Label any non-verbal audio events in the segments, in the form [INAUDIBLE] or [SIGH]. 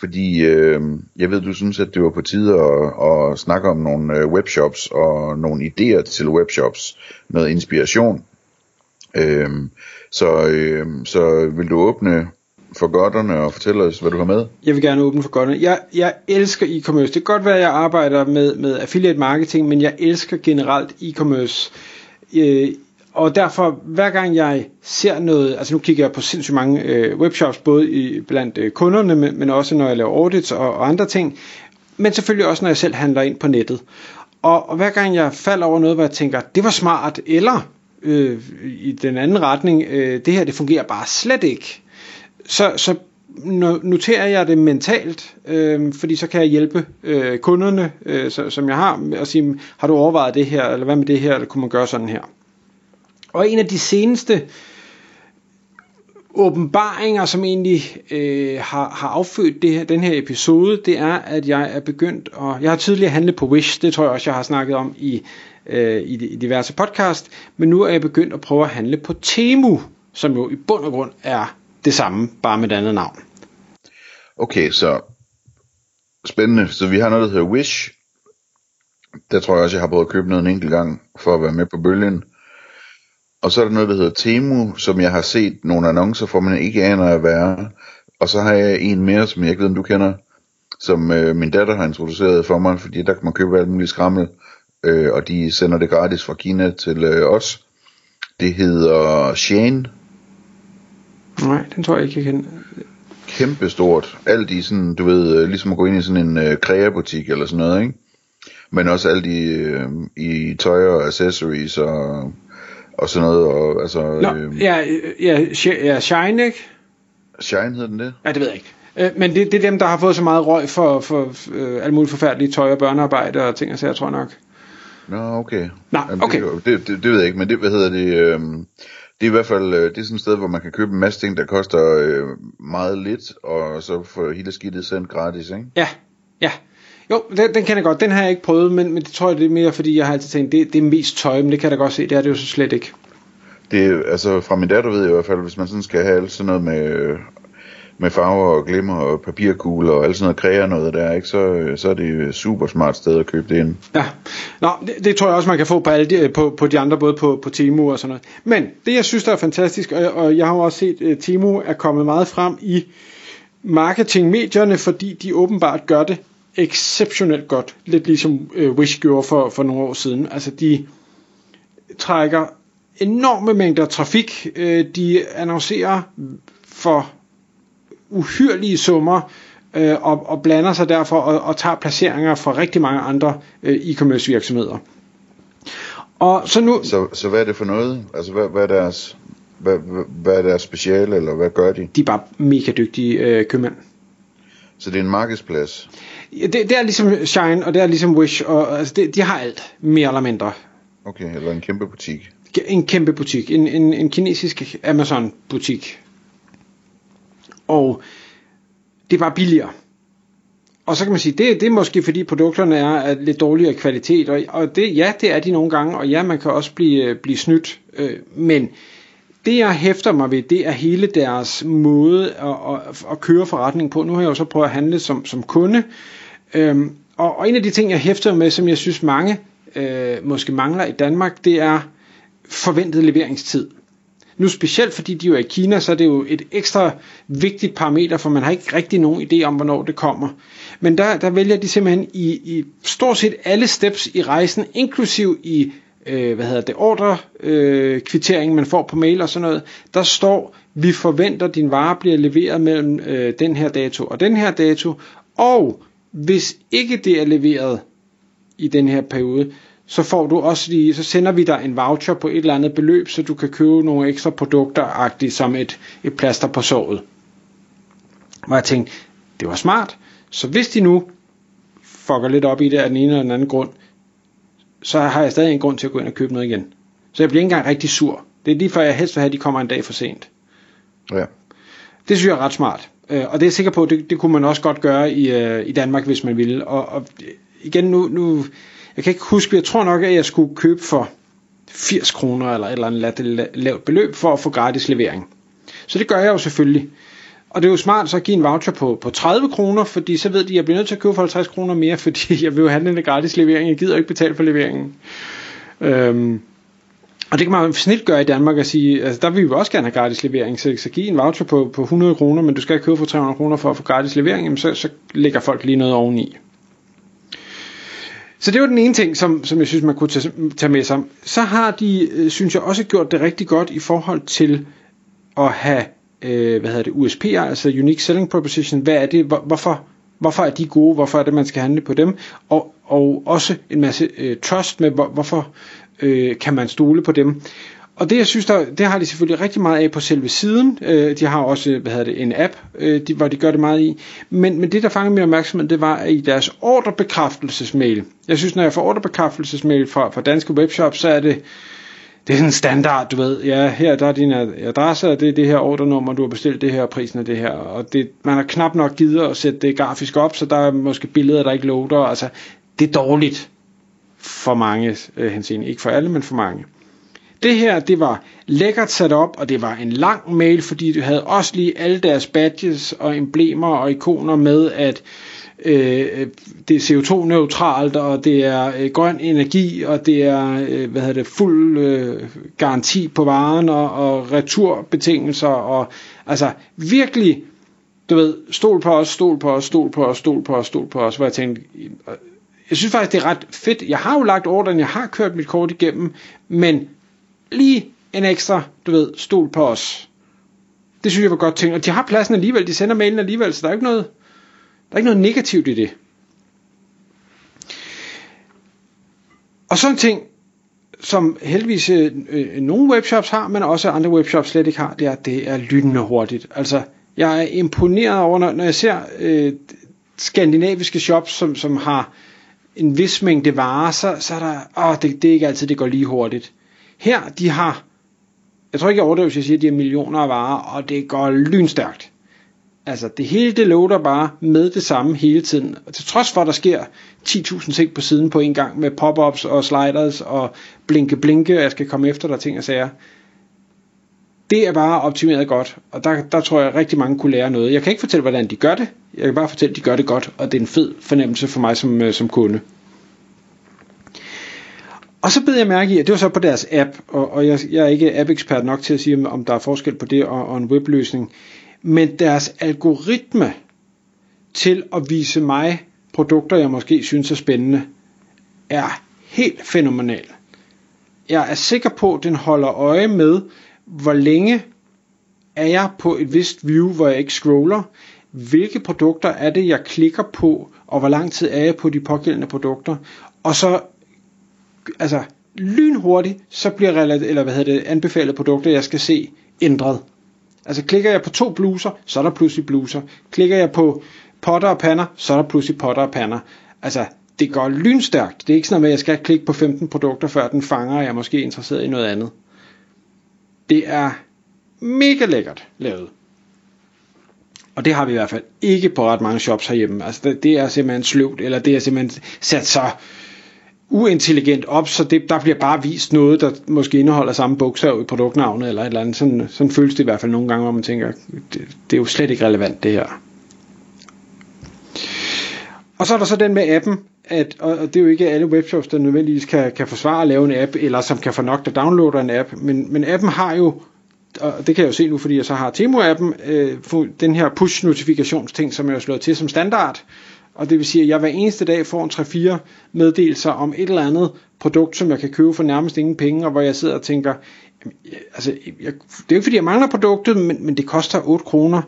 fordi øh, jeg ved, du synes, at det var på tide at, at snakke om nogle øh, webshops og nogle idéer til webshops, noget inspiration. Øh, så, øh, så vil du åbne for godterne og fortælle os, hvad du har med? Jeg vil gerne åbne for godterne. Jeg, jeg elsker e-commerce. Det kan godt være, at jeg arbejder med, med affiliate marketing, men jeg elsker generelt e-commerce. Øh, og derfor, hver gang jeg ser noget, altså nu kigger jeg på sindssygt mange øh, webshops, både i, blandt øh, kunderne, men, men også når jeg laver audits og, og andre ting, men selvfølgelig også når jeg selv handler ind på nettet. Og, og hver gang jeg falder over noget, hvor jeg tænker, det var smart, eller øh, i den anden retning, øh, det her det fungerer bare slet ikke, så, så noterer jeg det mentalt, øh, fordi så kan jeg hjælpe øh, kunderne, øh, så, som jeg har, og sige, har du overvejet det her, eller hvad med det her, eller kunne man gøre sådan her. Og en af de seneste åbenbaringer, som egentlig øh, har, har affødt det her, den her episode, det er, at jeg er begyndt, og jeg har tidligere handlet på Wish, det tror jeg også, jeg har snakket om i, øh, i, i diverse podcast, men nu er jeg begyndt at prøve at handle på Temu, som jo i bund og grund er det samme, bare med et andet navn. Okay, så spændende. Så vi har noget, der hedder Wish. Der tror jeg også, jeg har prøvet at købe noget en enkelt gang, for at være med på bølgen. Og så er der noget, der hedder Temu, som jeg har set nogle annoncer for, men ikke aner at være. Og så har jeg en mere, som jeg ikke ved, om du kender, som øh, min datter har introduceret for mig, fordi der kan man købe alt muligt skrammel, øh, og de sender det gratis fra Kina til øh, os. Det hedder Shane. Nej, den tror jeg ikke, jeg kender. Kæmpestort. Alt i sådan, du ved, øh, ligesom at gå ind i sådan en øh, kreabutik eller sådan noget, ikke? Men også alt i, øh, i tøj og accessories og og sådan noget. Og, altså, Nå, øh, ja, ja, ja, Shine, ikke? Shine hedder den det? Ja, det ved jeg ikke. Øh, men det, det er dem, der har fået så meget røg for, for øh, alle mulige forfærdelige tøj og børnearbejde og ting og sager, tror jeg nok. Nå, okay. Nå, okay. Det, det, det, det ved jeg ikke, men det, hvad hedder det, øh, det er i hvert fald, øh, det er sådan et sted, hvor man kan købe en masse ting, der koster øh, meget lidt, og så få hele skidtet sendt gratis, ikke? Ja, ja. Jo, den, den kender jeg godt. Den har jeg ikke prøvet, men, men det tror jeg det er mere, fordi jeg har altid tænkt, det, det er mest tøj, men det kan jeg da godt se, det er det jo så slet ikke. Det er, altså fra min datter ved jeg i hvert fald, hvis man sådan skal have alt sådan noget med, med farver og glimmer og papirkugler og alt sådan noget kræger noget der, ikke? Så, så er det et super smart sted at købe det ind. Ja, Nå, det, det, tror jeg også, man kan få på, alle de, på, på de andre, både på, på Temu og sådan noget. Men det, jeg synes, der er fantastisk, og, og jeg har også set, at Temu er kommet meget frem i marketingmedierne, fordi de åbenbart gør det exceptionelt godt. Lidt ligesom øh, Wish gjorde for, for nogle år siden. Altså de trækker enorme mængder trafik. Øh, de annoncerer for uhyrlige summer øh, og, og blander sig derfor og, og tager placeringer fra rigtig mange andre øh, e-commerce virksomheder. Og så nu... Så, så hvad er det for noget? Altså hvad, hvad er deres hvad, hvad er deres speciale, eller hvad gør de? De er bare mega dygtige øh, købmænd. Så det er en markedsplads? Det, det er ligesom Shine, og det er ligesom Wish, og altså, det, de har alt, mere eller mindre. Okay, eller en kæmpe butik. En kæmpe butik, en, en, en kinesisk Amazon butik. Og det er bare billigere. Og så kan man sige, det, det er måske fordi produkterne er af lidt dårligere kvalitet, og, og det, ja, det er de nogle gange, og ja, man kan også blive, blive snydt, øh, men det jeg hæfter mig ved, det er hele deres måde at, at, at køre forretning på. Nu har jeg jo så prøvet at handle som, som kunde, øhm, og, og en af de ting, jeg hæfter med, som jeg synes mange øh, måske mangler i Danmark, det er forventet leveringstid. Nu specielt fordi de jo er i Kina, så er det jo et ekstra vigtigt parameter, for man har ikke rigtig nogen idé om, hvornår det kommer. Men der, der vælger de simpelthen i, i stort set alle steps i rejsen, inklusiv i øh, hvad hedder det, ordrekvitteringen, øh, man får på mail og sådan noget, der står, vi forventer, at din vare bliver leveret mellem øh, den her dato og den her dato, og hvis ikke det er leveret i den her periode, så får du også lige, så sender vi dig en voucher på et eller andet beløb, så du kan købe nogle ekstra produkter, agtigt som et, et plaster på såret. Hvor jeg tænkte, det var smart. Så hvis de nu fucker lidt op i det af den ene eller den anden grund, så har jeg stadig en grund til at gå ind og købe noget igen. Så jeg bliver ikke engang rigtig sur. Det er lige før jeg helst vil have, at de kommer en dag for sent. Ja. Det synes jeg er ret smart. Øh, og det er jeg sikker på, det, det kunne man også godt gøre i, øh, i Danmark, hvis man ville. Og, og igen, nu, nu, jeg kan ikke huske, jeg tror nok, at jeg skulle købe for 80 kroner eller et eller andet lavt beløb for at få gratis levering. Så det gør jeg jo selvfølgelig. Og det er jo smart så at give en voucher på, på 30 kroner, fordi så ved de, at jeg bliver nødt til at købe for 50 kroner mere, [LAUGHS] fordi jeg vil jo have den gratis levering. Jeg gider ikke betale for leveringen. Øhm, og det kan man snilt gøre i Danmark at sige, altså der vil vi også gerne have gratis levering, så, så giv en voucher på, på 100 kroner, men du skal købe for 300 kroner for at få gratis levering, jamen så, så lægger folk lige noget oveni. Så det var den ene ting, som, som jeg synes, man kunne tage, tage med sig. Så har de, øh, synes jeg, også gjort det rigtig godt i forhold til at have, øh, hvad hedder det, USP'er, altså Unique Selling Proposition. Hvad er det? Hvor, hvorfor, hvorfor er de gode? Hvorfor er det, man skal handle på dem? Og, og også en masse øh, trust med, hvor, hvorfor øh, kan man stole på dem. Og det jeg synes, der, det har de selvfølgelig rigtig meget af på selve siden. Øh, de har også hvad hedder det, en app, øh, de, hvor de gør det meget i. Men, men det, der fangede min opmærksomhed, det var at i deres ordrebekræftelsesmail. Jeg synes, når jeg får ordrebekræftelsesmail fra, fra danske webshops, så er det, det er sådan en standard, du ved. Ja, her der er din adresse, og det er det her ordrenummer, du har bestilt det her, og prisen er det her. Og det, man har knap nok givet at sætte det grafisk op, så der er måske billeder, der ikke loader. Altså, det er dårligt for mange øh, henseende. Ikke for alle, men for mange. Det her, det var lækkert sat op, og det var en lang mail, fordi du havde også lige alle deres badges og emblemer og ikoner med, at øh, det er CO2-neutralt, og det er øh, grøn energi, og det er øh, hvad hedder det, fuld øh, garanti på varen og, og returbetingelser, og altså virkelig, du ved, stol på os, stol på os, stol på os, stol på os, stol på os, hvor jeg tænkte, jeg synes faktisk, det er ret fedt. Jeg har jo lagt ordren, jeg har kørt mit kort igennem, men lige en ekstra, du ved, stol på os. Det synes jeg var godt ting. Og de har pladsen alligevel, de sender mailen alligevel, så der er ikke noget, der er ikke noget negativt i det. Og sådan en ting, som heldigvis øh, øh, nogle webshops har, men også andre webshops slet ikke har, det er, at det er lynende hurtigt. Altså, jeg er imponeret over, når, når jeg ser øh, skandinaviske shops, som, som har en vis mængde varer, så, så er der, åh, det, det er ikke altid, det går lige hurtigt. Her, de har, jeg tror ikke, jeg overdriver, hvis jeg siger, at de har millioner af varer, og det går lynstærkt. Altså, det hele det loader bare med det samme hele tiden. Og til trods for, at der sker 10.000 ting på siden på en gang, med pop-ups og sliders og blinke-blinke, og jeg skal komme efter der ting og sager. Det er bare optimeret godt, og der, der tror jeg rigtig mange kunne lære noget. Jeg kan ikke fortælle, hvordan de gør det. Jeg kan bare fortælle, at de gør det godt, og det er en fed fornemmelse for mig som, øh, som kunde. Og så bed jeg mærke i, at det var så på deres app, og, og jeg, jeg er ikke app-ekspert nok til at sige, om der er forskel på det og, og en webløsning, men deres algoritme til at vise mig produkter, jeg måske synes er spændende, er helt fænomenal. Jeg er sikker på, at den holder øje med, hvor længe er jeg på et vist view, hvor jeg ikke scroller, hvilke produkter er det, jeg klikker på, og hvor lang tid er jeg på de pågældende produkter, og så altså lynhurtigt, så bliver eller hvad hedder det, anbefalede produkter, jeg skal se, ændret. Altså klikker jeg på to bluser, så er der pludselig bluser. Klikker jeg på potter og pander, så er der pludselig potter og pander. Altså, det går lynstærkt. Det er ikke sådan noget med, at jeg skal klikke på 15 produkter, før den fanger, og jeg er måske interesseret i noget andet. Det er mega lækkert lavet. Og det har vi i hvert fald ikke på ret mange shops herhjemme. Altså det, det er simpelthen sløvt, eller det er simpelthen sat så uintelligent op, så det, der bliver bare vist noget, der måske indeholder samme bogstav i produktnavnet, eller et eller andet. Sådan, sådan føles det i hvert fald nogle gange, hvor man tænker, det, det er jo slet ikke relevant det her. Og så er der så den med appen, at, og det er jo ikke alle webshops, der nødvendigvis kan, kan forsvare at lave en app, eller som kan få nok, der downloader en app, men, men appen har jo, og det kan jeg jo se nu, fordi jeg så har Temo-appen, øh, den her push-notifikationsting, som jeg har slået til som standard, og det vil sige, at jeg hver eneste dag får en 3-4 meddelelser om et eller andet produkt, som jeg kan købe for nærmest ingen penge, og hvor jeg sidder og tænker, altså, jeg, det er jo ikke fordi, jeg mangler produktet, men, men det koster 8 kroner.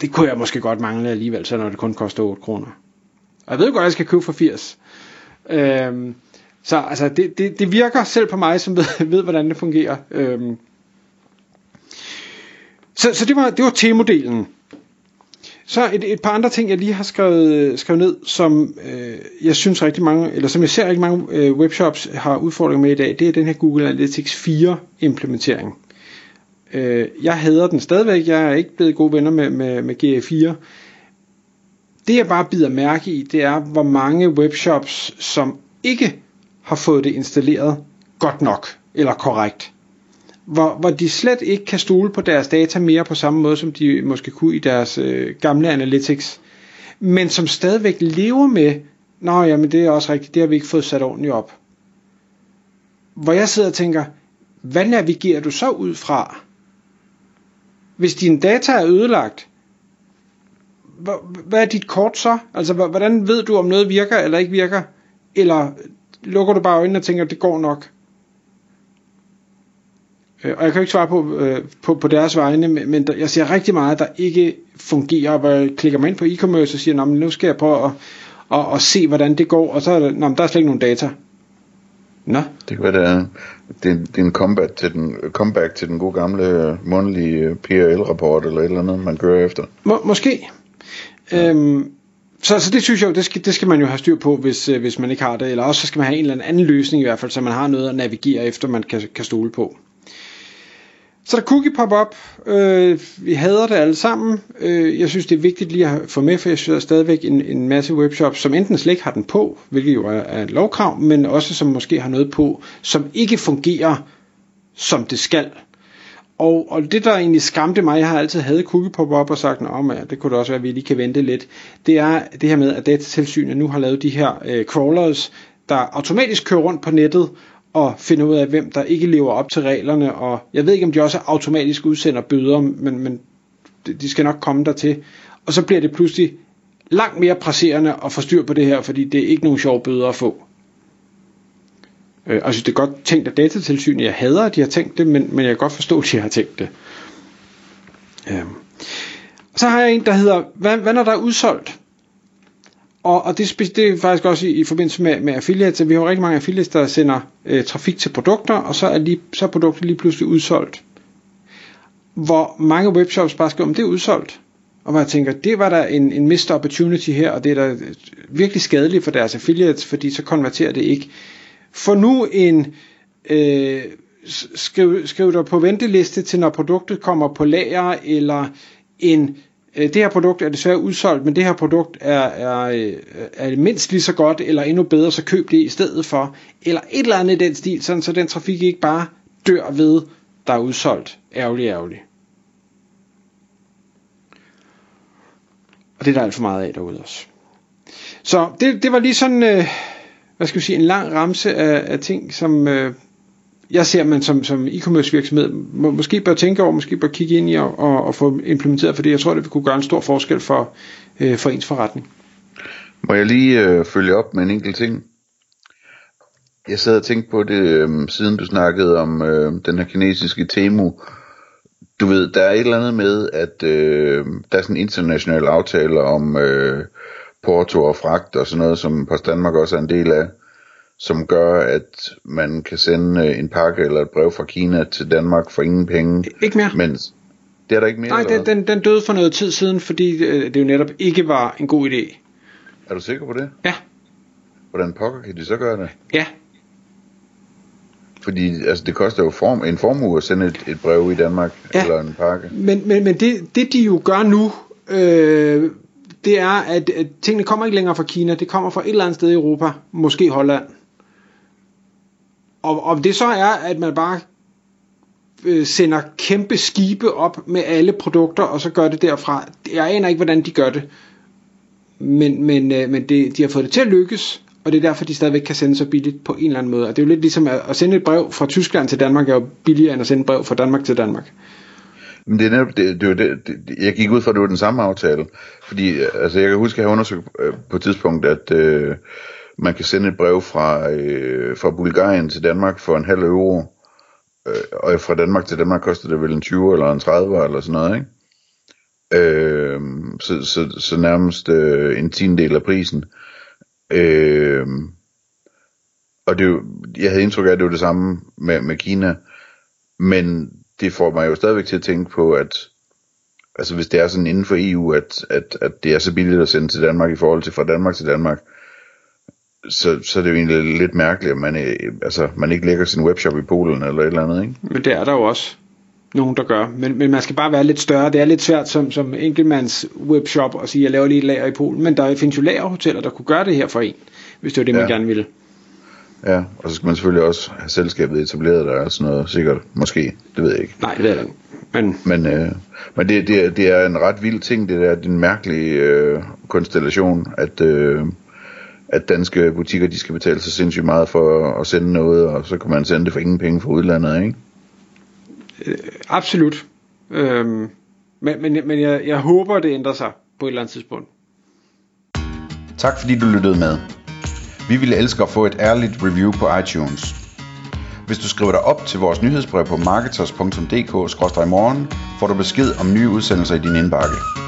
Det kunne jeg måske godt mangle alligevel, så når det kun koster 8 kroner. Og jeg ved godt, at jeg skal købe for 80. Øhm, så altså, det, det, det virker selv på mig, som ved, [LAUGHS] ved hvordan det fungerer. Øhm, så, så det var, det var T-modellen. Så et, et par andre ting, jeg lige har skrevet, skrevet ned, som øh, jeg synes rigtig mange, eller som jeg ser rigtig mange øh, webshops har udfordringer med i dag, det er den her Google Analytics 4 implementering. Øh, jeg hader den stadigvæk, jeg er ikke blevet gode venner med, med, med GA4. Det jeg bare bider mærke i, det er, hvor mange webshops, som ikke har fået det installeret godt nok, eller korrekt hvor, hvor de slet ikke kan stole på deres data mere på samme måde, som de måske kunne i deres øh, gamle analytics, men som stadigvæk lever med, nå jamen det er også rigtigt, det har vi ikke fået sat ordentligt op. Hvor jeg sidder og tænker, hvad navigerer du så ud fra? Hvis dine data er ødelagt, hvad er dit kort så? Altså, hvordan ved du, om noget virker eller ikke virker? Eller lukker du bare øjnene og tænker, det går nok? Øh, og jeg kan ikke svare på, øh, på, på deres vegne, men der, jeg ser rigtig meget, der ikke fungerer, hvor jeg klikker mig ind på e-commerce og siger, nu skal jeg prøve at, at, at se, hvordan det går, og så er der, der er slet ikke nogen data. Nå. Det kan være, det er, det, er, det er en comeback til, den, comeback til den gode gamle øh, månedlige PRL-rapport, eller et eller andet, man kører efter. Må, måske. Ja. Øhm, så, så det synes jeg jo, det skal, det skal man jo have styr på, hvis, øh, hvis man ikke har det, eller også så skal man have en eller anden løsning i hvert fald, så man har noget at navigere efter, man kan, kan stole på. Så der cookie pop-up. Øh, vi hader det alle sammen. Øh, jeg synes, det er vigtigt lige at få med, for jeg synes, der er stadigvæk en, en masse webshops, som enten slet ikke har den på, hvilket jo er, er et lovkrav, men også som måske har noget på, som ikke fungerer, som det skal. Og, og det, der egentlig skræmte mig, jeg har altid havde cookie pop-up og sagt, at ja, det kunne det også være, at vi lige kan vente lidt, det er det her med, at datatilsynet nu har lavet de her øh, crawlers, der automatisk kører rundt på nettet og finder ud af, hvem der ikke lever op til reglerne, og jeg ved ikke, om de også automatisk udsender bøder, men, men de skal nok komme dertil. Og så bliver det pludselig langt mere presserende at få styr på det her, fordi det er ikke nogen sjove bøder at få. Øh, og jeg synes, det er godt tænkt af datatilsynet. Jeg hader, at de har tænkt det, men, men jeg kan godt forstå, at de har tænkt det. Øh. Så har jeg en, der hedder, hvad, hvad når der er udsolgt? Og, og det, det er faktisk også i, i forbindelse med, med affiliates, vi har jo rigtig mange affiliates, der sender øh, trafik til produkter, og så er, lige, så er produktet lige pludselig udsolgt. Hvor mange webshops bare skriver, om det er udsolgt. Og hvor jeg tænker, det var der en, en missed opportunity her, og det er da øh, virkelig skadeligt for deres affiliates, fordi så konverterer det ikke. For nu en, øh, skriv, skriv dig på venteliste til når produktet kommer på lager, eller en Øh, det her produkt er desværre udsolgt, men det her produkt er, er, øh, er mindst lige så godt, eller endnu bedre, så køb det i stedet for. Eller et eller andet i den stil, sådan, så den trafik ikke bare dør ved, der er udsolgt. Ærgerlig, ærgerlig. Og det er der alt for meget af derude også. Så det, det var lige sådan, øh, hvad skal vi sige, en lang ramse af, af ting, som, øh, jeg ser, man som, som e-commerce virksomhed må, måske bør tænke over, måske bør kigge ind i og, og, og få implementeret, fordi jeg tror, det vil kunne gøre en stor forskel for, øh, for ens forretning. Må jeg lige øh, følge op med en enkelt ting? Jeg sad og tænkte på det, øh, siden du snakkede om øh, den her kinesiske Temu. Du ved, der er et eller andet med, at øh, der er sådan en international aftale om øh, porto og fragt og sådan noget, som Post Danmark også er en del af som gør, at man kan sende øh, en pakke eller et brev fra Kina til Danmark for ingen penge. Ikke mere. Mens det er der ikke mere? Nej, den, den, den døde for noget tid siden, fordi øh, det jo netop ikke var en god idé. Er du sikker på det? Ja. Hvordan pokker kan de så gøre det? Ja. Fordi altså, det koster jo form, en formue at sende et, et brev i Danmark, ja. eller en pakke. Men, men, men det, det de jo gør nu, øh, det er, at, at tingene kommer ikke længere fra Kina, det kommer fra et eller andet sted i Europa, måske Holland. Og om det så er, at man bare øh, sender kæmpe skibe op med alle produkter, og så gør det derfra. Jeg aner ikke, hvordan de gør det. Men, men, øh, men det, de har fået det til at lykkes, og det er derfor, de stadigvæk kan sende så billigt på en eller anden måde. Og det er jo lidt ligesom at, at sende et brev fra Tyskland til Danmark, er jo billigere end at sende et brev fra Danmark til Danmark. Men det er netop, det, det, det, det, jeg gik ud fra, at det var den samme aftale. Fordi, øh, altså jeg kan huske, at jeg har undersøgt øh, på et tidspunkt, at øh, man kan sende et brev fra, øh, fra Bulgarien til Danmark for en halv euro, øh, og fra Danmark til Danmark koster det vel en 20 eller en 30 eller sådan noget, ikke? Øh, så, så, så nærmest øh, en tiendel af prisen. Øh, og det, jeg havde indtryk af, at det var det samme med, med Kina, men det får mig jo stadigvæk til at tænke på, at altså hvis det er sådan inden for EU, at, at, at det er så billigt at sende til Danmark i forhold til fra Danmark til Danmark, så, så er det jo egentlig lidt mærkeligt, at man, øh, altså, man ikke lægger sin webshop i Polen eller et eller andet, ikke? Men det er der jo også nogen, der gør. Men, men man skal bare være lidt større. Det er lidt svært som, som enkeltmands webshop at sige, at jeg laver lige et lager i Polen. Men der findes jo lagerhoteller, der kunne gøre det her for en, hvis det var det, man Ja. gerne ville. Ja, og så skal man selvfølgelig også have selskabet etableret der og sådan noget, sikkert, måske, det ved jeg ikke. Nej, det ved jeg ikke. Men Men, øh, men det, det, er- det er en ret vild ting, det der, det er en mærkelig øh, konstellation, at, øh, at danske butikker, de skal betale så sindssygt meget for at sende noget, og så kan man sende det for ingen penge fra udlandet, ikke? absolut. Øhm, men men, men jeg, jeg håber, det ændrer sig på et eller andet tidspunkt. Tak fordi du lyttede med. Vi ville elske at få et ærligt review på iTunes. Hvis du skriver dig op til vores nyhedsbrev på marketers.dk-morgen, får du besked om nye udsendelser i din indbakke.